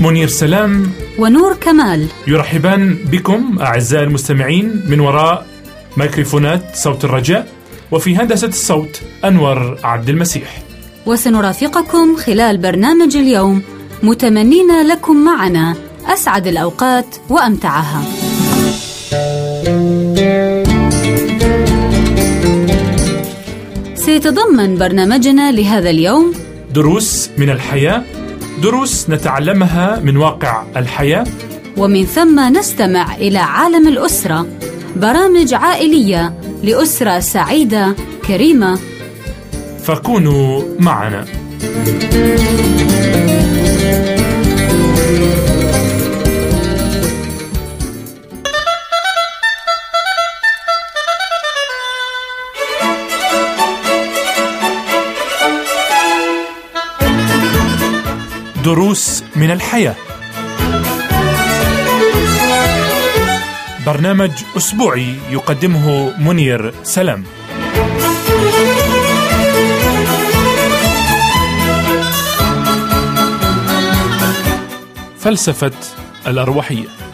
منير سلام. ونور كمال. يرحبان بكم أعزائي المستمعين من وراء ميكروفونات صوت الرجاء وفي هندسة الصوت أنور عبد المسيح. وسنرافقكم خلال برنامج اليوم متمنين لكم معنا أسعد الأوقات وأمتعها. سيتضمن برنامجنا لهذا اليوم دروس من الحياة دروس نتعلمها من واقع الحياة. ومن ثم نستمع إلى عالم الأسرة برامج عائلية لأسرة سعيدة كريمة. فكونوا معنا. دروس من الحياة. برنامج أسبوعي يقدمه منير سلام. فلسفة الأرواحية.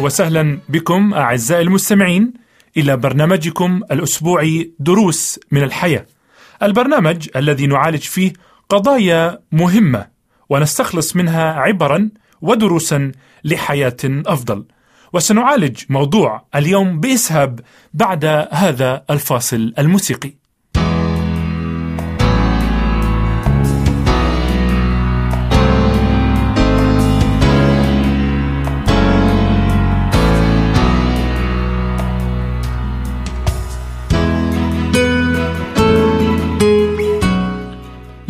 وسهلا بكم أعزائي المستمعين إلى برنامجكم الأسبوعي دروس من الحياة. البرنامج الذي نعالج فيه قضايا مهمة ونستخلص منها عبرا ودروسا لحياة أفضل. وسنعالج موضوع اليوم بإسهاب بعد هذا الفاصل الموسيقي.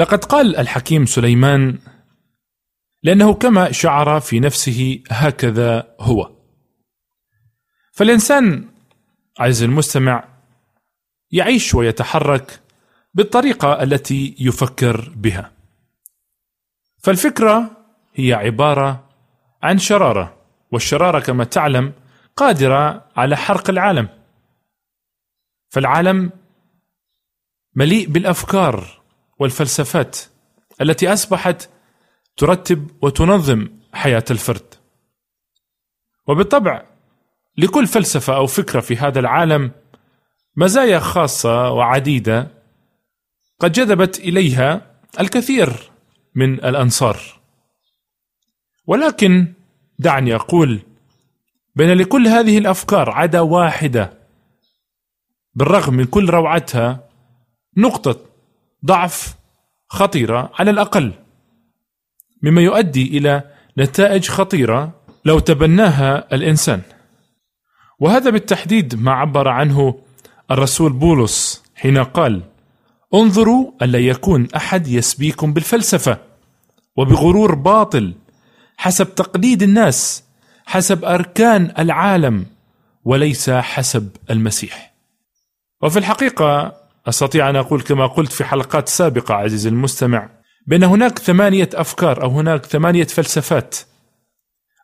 لقد قال الحكيم سليمان لأنه كما شعر في نفسه هكذا هو. فالإنسان عز المستمع يعيش ويتحرك بالطريقة التي يفكر بها. فالفكرة هي عبارة عن شرارة والشرارة كما تعلم قادرة على حرق العالم. فالعالم مليء بالأفكار والفلسفات التي أصبحت ترتب وتنظم حياة الفرد. وبالطبع لكل فلسفة أو فكرة في هذا العالم مزايا خاصة وعديدة قد جذبت إليها الكثير من الأنصار. ولكن دعني أقول بين لكل هذه الأفكار عدا واحدة بالرغم من كل روعتها نقطة ضعف خطيرة على الأقل مما يؤدي إلى نتائج خطيرة لو تبناها الإنسان. وهذا بالتحديد ما عبر عنه الرسول بولس حين قال انظروا الا يكون أحد يسبيكم بالفلسفة وبغرور باطل حسب تقليد الناس حسب أركان العالم وليس حسب المسيح. وفي الحقيقة أستطيع أن أقول كما قلت في حلقات سابقة عزيزي المستمع بأن هناك ثمانية أفكار أو هناك ثمانية فلسفات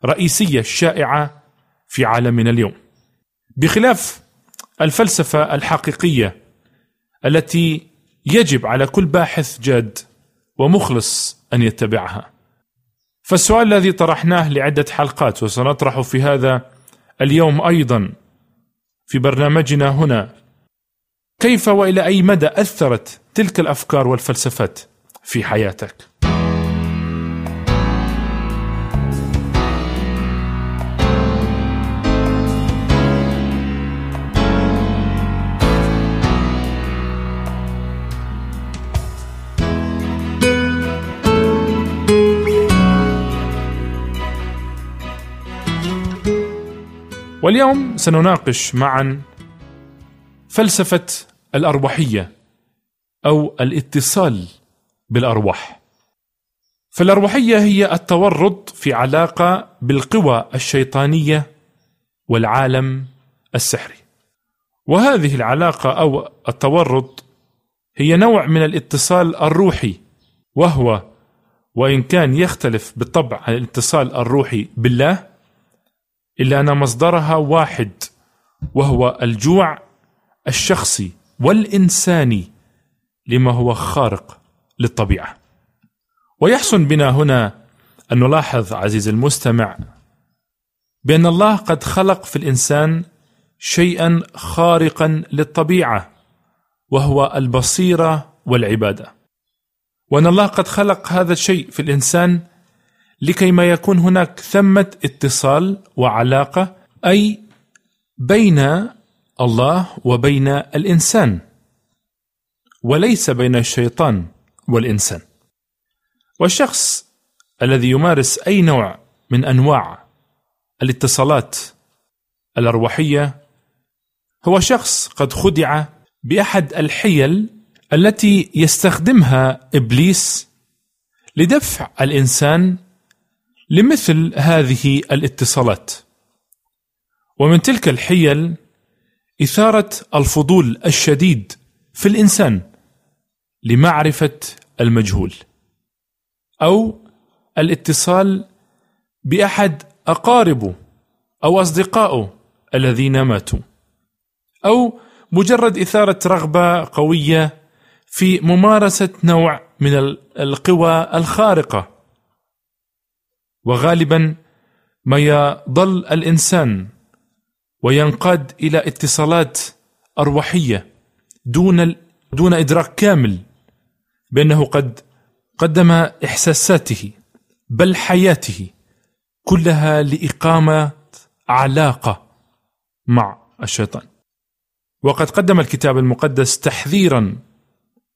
رئيسية شائعة في عالمنا اليوم. بخلاف الفلسفة الحقيقية التي يجب على كل باحث جاد ومخلص أن يتبعها. فالسؤال الذي طرحناه لعدة حلقات وسنطرحه في هذا اليوم أيضا في برنامجنا هنا كيف وإلى أي مدى أثرت تلك الأفكار والفلسفات في حياتك؟ واليوم سنناقش معا فلسفة الأرواحية أو الاتصال بالأرواح. فالأرواحية هي التورط في علاقة بالقوى الشيطانية والعالم السحري. وهذه العلاقة أو التورط هي نوع من الاتصال الروحي وهو وإن كان يختلف بالطبع عن الاتصال الروحي بالله إلا أن مصدرها واحد وهو الجوع الشخصي والإنساني لما هو خارق للطبيعة. ويحسن بنا هنا أن نلاحظ عزيزي المستمع بأن الله قد خلق في الإنسان شيئا خارقا للطبيعة وهو البصيرة والعبادة. وأن الله قد خلق هذا الشيء في الإنسان لكي ما يكون هناك ثمة اتصال وعلاقة أي بين الله وبين الإنسان وليس بين الشيطان والإنسان. والشخص الذي يمارس أي نوع من أنواع الاتصالات الأرواحية هو شخص قد خدع بأحد الحيل التي يستخدمها إبليس لدفع الإنسان لمثل هذه الاتصالات. ومن تلك الحيل إثارة الفضول الشديد في الإنسان لمعرفة المجهول أو الاتصال بأحد أقاربه أو أصدقائه الذين ماتوا أو مجرد إثارة رغبة قوية في ممارسة نوع من القوى الخارقة. وغالبا ما يضل الإنسان وينقاد إلى اتصالات أرواحية دون دون إدراك كامل بأنه قد قدم إحساساته بل حياته كلها لإقامة علاقة مع الشيطان. وقد قدم الكتاب المقدس تحذيرا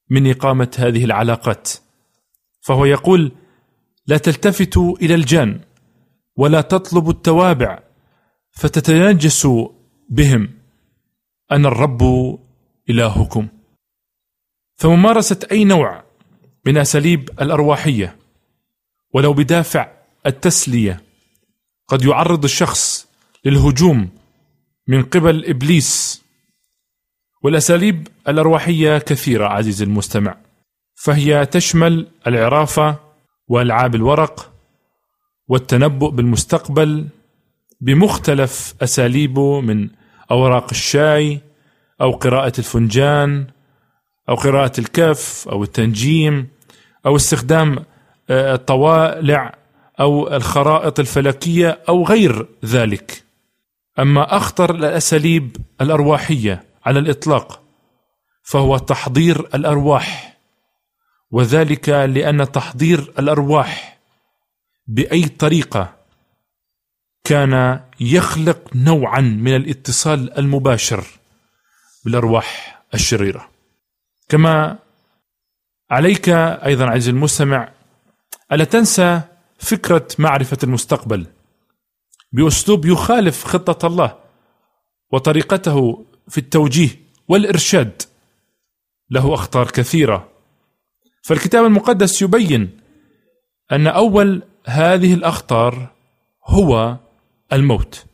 من إقامة هذه العلاقات فهو يقول لا تلتفتوا إلى الجان ولا تطلبوا التوابع فتتنجسوا بهم. أنا الرب إلهكم. فممارسة أي نوع من أساليب الأرواحية ولو بدافع التسلية قد يعرض الشخص للهجوم من قبل إبليس. والأساليب الأرواحية كثيرة عزيزي المستمع. فهي تشمل العرافة وألعاب الورق والتنبؤ بالمستقبل بمختلف أساليبه من أوراق الشاي أو قراءة الفنجان أو قراءة الكف أو التنجيم أو استخدام آه، الطوالع أو الخرائط الفلكية أو غير ذلك. أما أخطر الأساليب الأرواحية على الإطلاق فهو تحضير الأرواح وذلك لأن تحضير الأرواح بأي طريقة كان يخلق نوعا من الاتصال المباشر بالأرواح الشريرة. كما عليك أيضا عزيزي المستمع ألا تنسى فكرة معرفة المستقبل. بأسلوب يخالف خطة الله وطريقته في التوجيه والإرشاد له أخطار كثيرة. فالكتاب المقدس يبين أن أول هذه الأخطار هو الموت.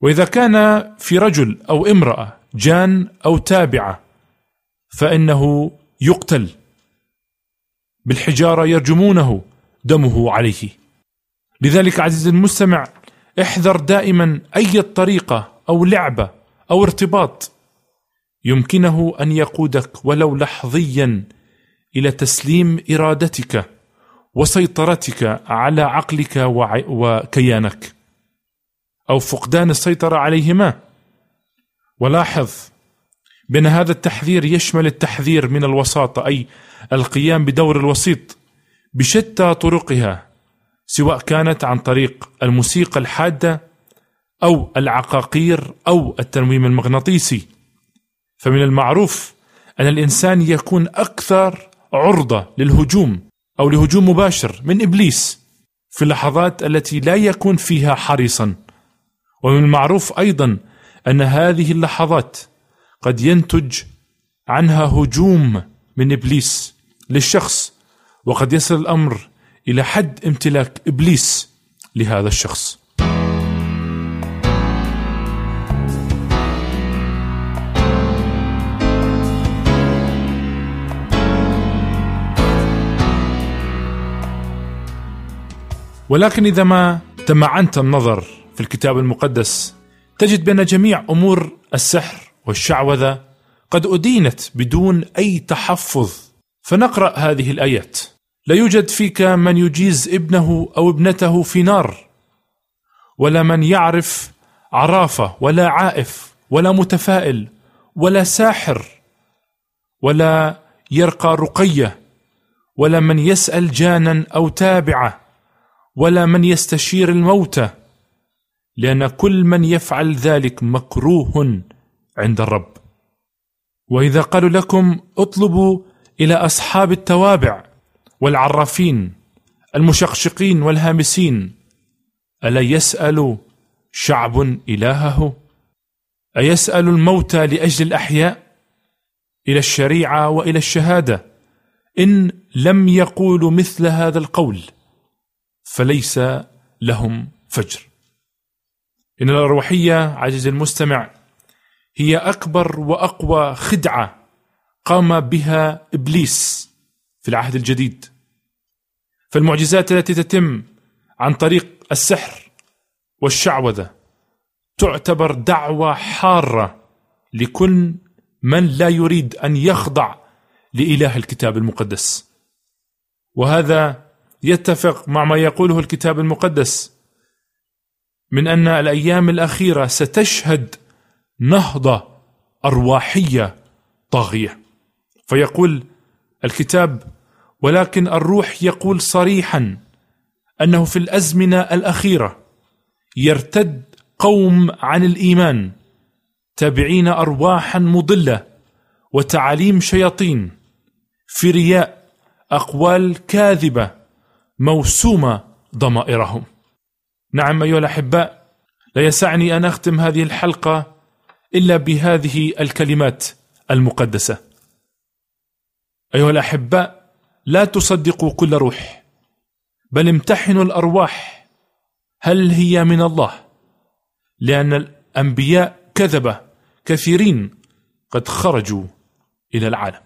وإذا كان في رجل أو امرأة جان أو تابعة فإنه يقتل. بالحجارة يرجمونه دمه عليه. لذلك عزيزي المستمع احذر دائما أي طريقة أو لعبة أو ارتباط يمكنه أن يقودك ولو لحظيا إلى تسليم إرادتك وسيطرتك على عقلك وكيانك. أو فقدان السيطرة عليهما. ولاحظ بأن هذا التحذير يشمل التحذير من الوساطة أي القيام بدور الوسيط بشتى طرقها سواء كانت عن طريق الموسيقى الحادة أو العقاقير أو التنويم المغناطيسي. فمن المعروف أن الإنسان يكون أكثر عرضة للهجوم أو لهجوم مباشر من إبليس في اللحظات التي لا يكون فيها حريصا. ومن المعروف أيضا أن هذه اللحظات قد ينتج عنها هجوم من إبليس للشخص وقد يصل الأمر إلى حد امتلاك إبليس لهذا الشخص. ولكن إذا ما تمعنت النظر في الكتاب المقدس. تجد بأن جميع أمور السحر والشعوذة قد أدينت بدون أي تحفظ. فنقرأ هذه الآيات. لا يوجد فيك من يجيز ابنه أو ابنته في نار ولا من يعرف عرافة ولا عائف ولا متفائل ولا ساحر ولا يرقى رقية ولا من يسأل جانا أو تابعة ولا من يستشير الموتى. لأن كل من يفعل ذلك مكروه عند الرب. وإذا قالوا لكم اطلبوا إلى أصحاب التوابع والعرافين المشقشقين والهامسين ألا يسأل شعب إلهه؟ أيسأل الموتى لأجل الأحياء؟ إلى الشريعة وإلى الشهادة؟ إن لم يقولوا مثل هذا القول فليس لهم فجر. إن الأروحية عزيزي المستمع هي أكبر وأقوى خدعة قام بها إبليس في العهد الجديد. فالمعجزات التي تتم عن طريق السحر والشعوذة تعتبر دعوة حارة لكل من لا يريد أن يخضع لإله الكتاب المقدس. وهذا يتفق مع ما يقوله الكتاب المقدس من أن الأيام الأخيرة ستشهد نهضة أرواحية طاغية. فيقول الكتاب ولكن الروح يقول صريحا أنه في الأزمنة الأخيرة يرتد قوم عن الإيمان تابعين ارواحا مضلة وتعاليم شياطين في رياء أقوال كاذبة موسومة ضمائرهم. نعم أيها الأحباء لا يسعني أن أختم هذه الحلقة إلا بهذه الكلمات المقدسة. أيها الأحباء لا تصدقوا كل روح بل امتحنوا الأرواح هل هي من الله؟ لأن الأنبياء كذبه كثيرين قد خرجوا إلى العالم.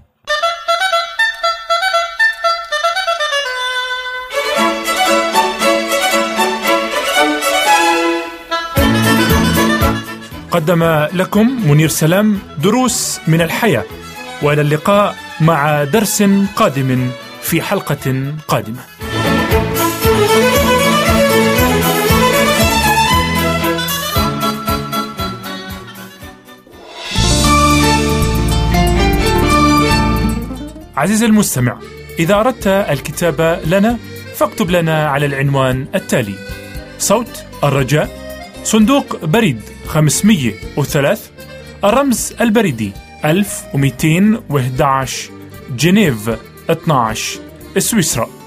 قدم لكم منير سلام دروس من الحياة وإلى اللقاء مع درس قادم في حلقة قادمة. عزيزي المستمع إذا أردت الكتابة لنا فاكتب لنا على العنوان التالي صوت الرجاء صندوق بريد. 503 الرمز البريدي 1211 جنيف 12 سويسرا.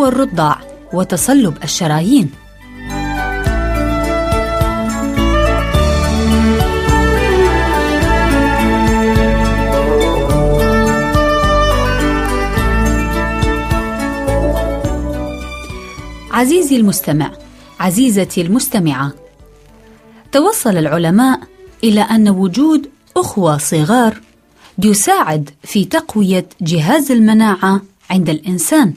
الأخوة الرضع وتصلب الشرايين. عزيزي المستمع عزيزتي المستمعة توصل العلماء إلى أن وجود أخوة صغار يساعد في تقوية جهاز المناعة عند الإنسان.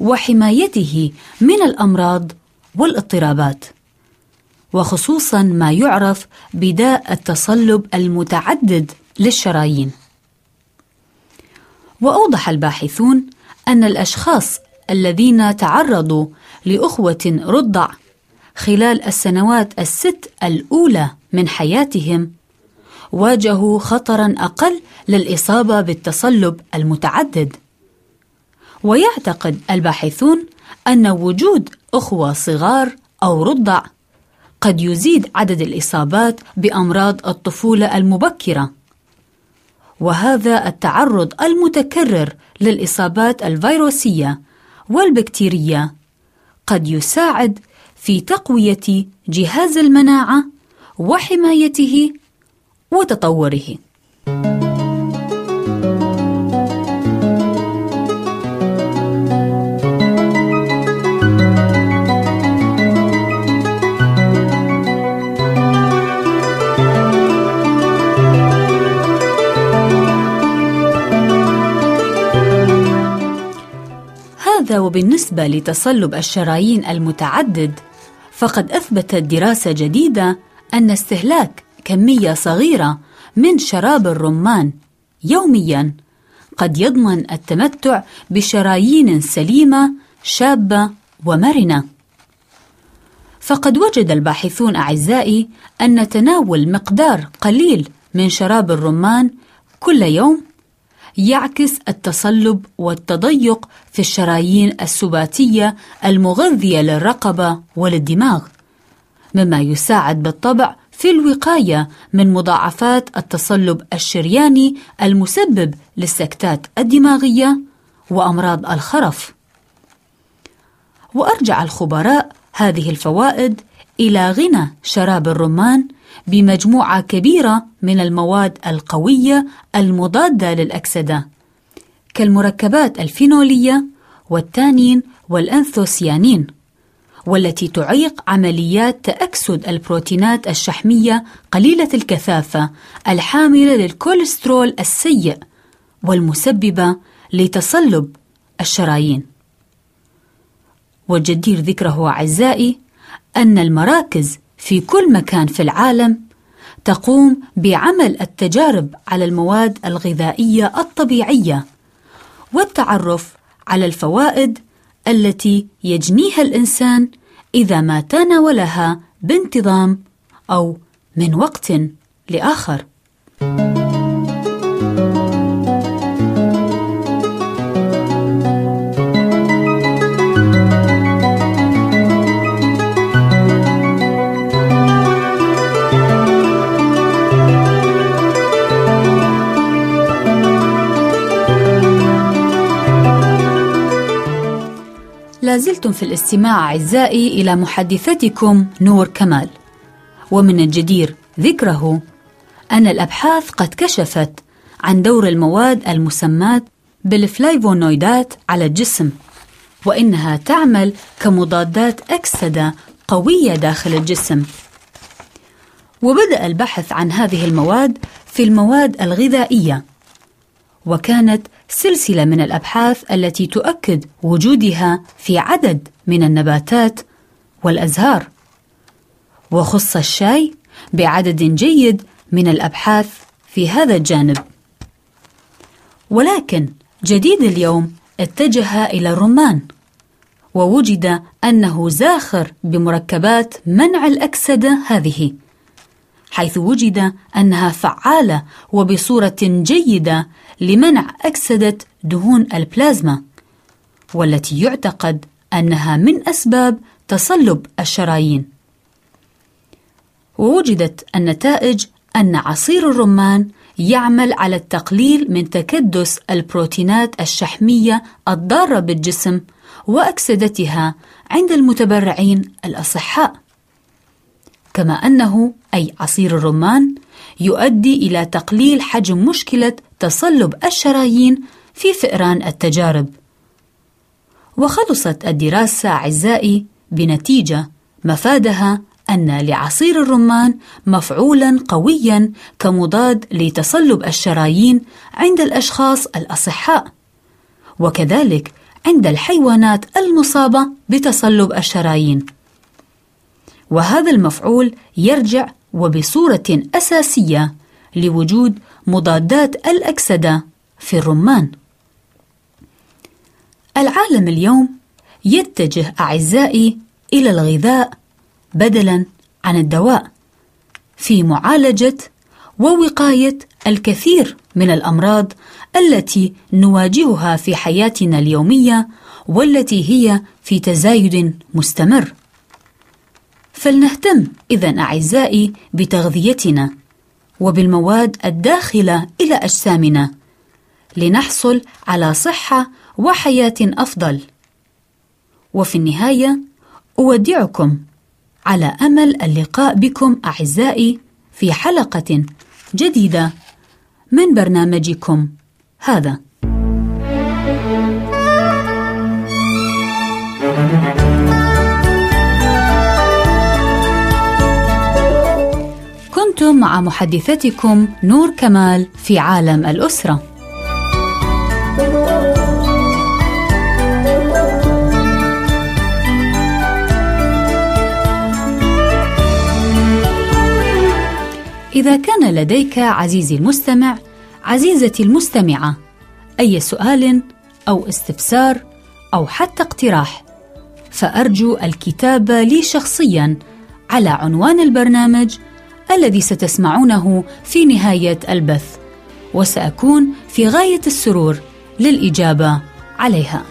وحمايته من الأمراض والاضطرابات وخصوصا ما يعرف بداء التصلب المتعدد للشرايين. وأوضح الباحثون أن الأشخاص الذين تعرضوا لأخوة رضع خلال السنوات الست الأولى من حياتهم واجهوا خطرا أقل للإصابة بالتصلب المتعدد. ويعتقد الباحثون أن وجود أخوة صغار أو رضع قد يزيد عدد الإصابات بأمراض الطفولة المبكرة. وهذا التعرض المتكرر للإصابات الفيروسية والبكتيرية قد يساعد في تقوية جهاز المناعة وحمايته وتطوره. هذا وبالنسبة لتصلب الشرايين المتعدد فقد أثبتت دراسة جديدة أن استهلاك كمية صغيرة من شراب الرمان يوميا قد يضمن التمتع بشرايين سليمة شابة ومرنة. فقد وجد الباحثون أعزائي أن تناول مقدار قليل من شراب الرمان كل يوم يعكس التصلب والتضيق في الشرايين السباتية المغذية للرقبة وللدماغ مما يساعد بالطبع في الوقاية من مضاعفات التصلب الشرياني المسبب للسكتات الدماغية وأمراض الخرف. وأرجع الخبراء هذه الفوائد إلى غنى شراب الرمان بمجموعة كبيرة من المواد القوية المضادة للأكسدة كالمركبات الفينولية والتانين والأنثوسيانين والتي تعيق عمليات تأكسد البروتينات الشحمية قليلة الكثافة الحاملة للكوليسترول السيء والمسببة لتصلب الشرايين. والجدير ذكره أعزائي أن المراكز في كل مكان في العالم تقوم بعمل التجارب على المواد الغذائية الطبيعية والتعرف على الفوائد التي يجنيها الإنسان إذا ما تناولها بانتظام أو من وقت لآخر. لازلتم في الاستماع أعزائي إلى محدثتكم نور كمال ومن الجدير ذكره أن الأبحاث قد كشفت عن دور المواد المسماة بالفلايفونويدات على الجسم وإنها تعمل كمضادات أكسدة قوية داخل الجسم وبدأ البحث عن هذه المواد في المواد الغذائية وكانت سلسلة من الأبحاث التي تؤكد وجودها في عدد من النباتات والأزهار. وخص الشاي بعدد جيد من الأبحاث في هذا الجانب. ولكن جديد اليوم اتجه إلى الرمان ووجد أنه زاخر بمركبات منع الأكسدة هذه حيث وجد أنها فعالة وبصورة جيدة لمنع أكسدة دهون البلازما والتي يعتقد أنها من أسباب تصلب الشرايين. ووجدت النتائج أن عصير الرمان يعمل على التقليل من تكدس البروتينات الشحمية الضارة بالجسم وأكسدتها عند المتبرعين الأصحاء. كما أنه أي عصير الرمان يؤدي إلى تقليل حجم مشكلة تصلب الشرايين في فئران التجارب. وخلصت الدراسة أعزائي بنتيجة مفادها أن لعصير الرمان مفعولا قويا كمضاد لتصلب الشرايين عند الأشخاص الأصحاء وكذلك عند الحيوانات المصابة بتصلب الشرايين. وهذا المفعول يرجع وبصورة أساسية لوجود مضادات الأكسدة في الرمان. العالم اليوم يتجه أعزائي إلى الغذاء بدلاً عن الدواء في معالجة ووقاية الكثير من الأمراض التي نواجهها في حياتنا اليومية والتي هي في تزايد مستمر. فلنهتم إذا أعزائي بتغذيتنا وبالمواد الداخلة إلى أجسامنا لنحصل على صحة وحياة أفضل. وفي النهاية أودعكم على أمل اللقاء بكم أعزائي في حلقة جديدة من برنامجكم هذا. كنتم مع محدثتكم نور كمال في عالم الأسرة. إذا كان لديك عزيزي المستمع عزيزتي المستمعة أي سؤال أو استفسار أو حتى اقتراح فأرجو الكتابة لي شخصيا على عنوان البرنامج الذي ستسمعونه في نهاية البث وسأكون في غاية السرور للإجابة عليها.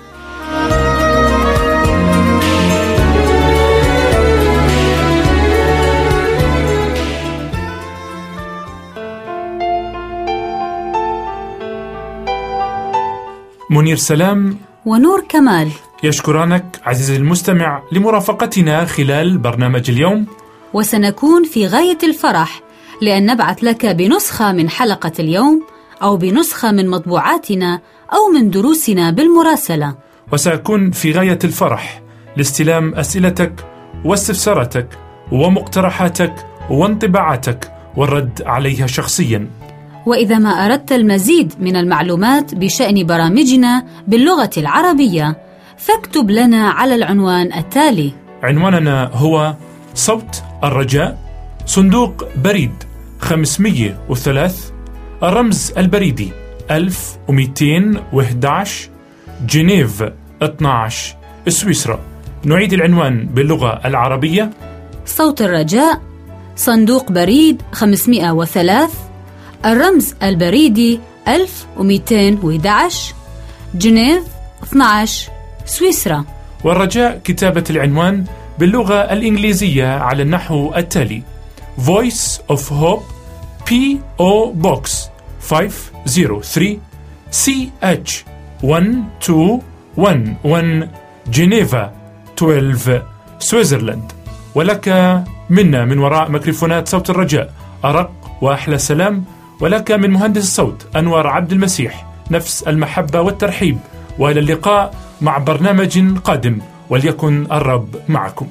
منير سلام ونور كمال. يشكرانك عزيزي المستمع لمرافقتنا خلال برنامج اليوم. وسنكون في غاية الفرح لأن نبعث لك بنسخة من حلقة اليوم أو بنسخة من مطبوعاتنا أو من دروسنا بالمراسلة. وسأكون في غاية الفرح لاستلام أسئلتك واستفساراتك ومقترحاتك وانطباعاتك والرد عليها شخصيا. وإذا ما أردت المزيد من المعلومات بشأن برامجنا باللغة العربية فاكتب لنا على العنوان التالي. عنواننا هو صوت الرجاء صندوق بريد 503 الرمز البريدي 1211 جنيف 12 سويسرا. نعيد العنوان باللغة العربية. صوت الرجاء صندوق بريد 503 الرمز البريدي 1211 جنيف 12 سويسرا. والرجاء كتابة العنوان باللغة الإنجليزية على النحو التالي. Voice of Hope P.O. Box 503 CH 1211 جنيفا 12 سويسرلاند ولك منا من وراء ميكروفونات صوت الرجاء أرق وأحلى سلام. ولك من مهندس الصوت أنور عبد المسيح نفس المحبة والترحيب. وإلى اللقاء مع برنامج قادم. وليكن الرب معكم.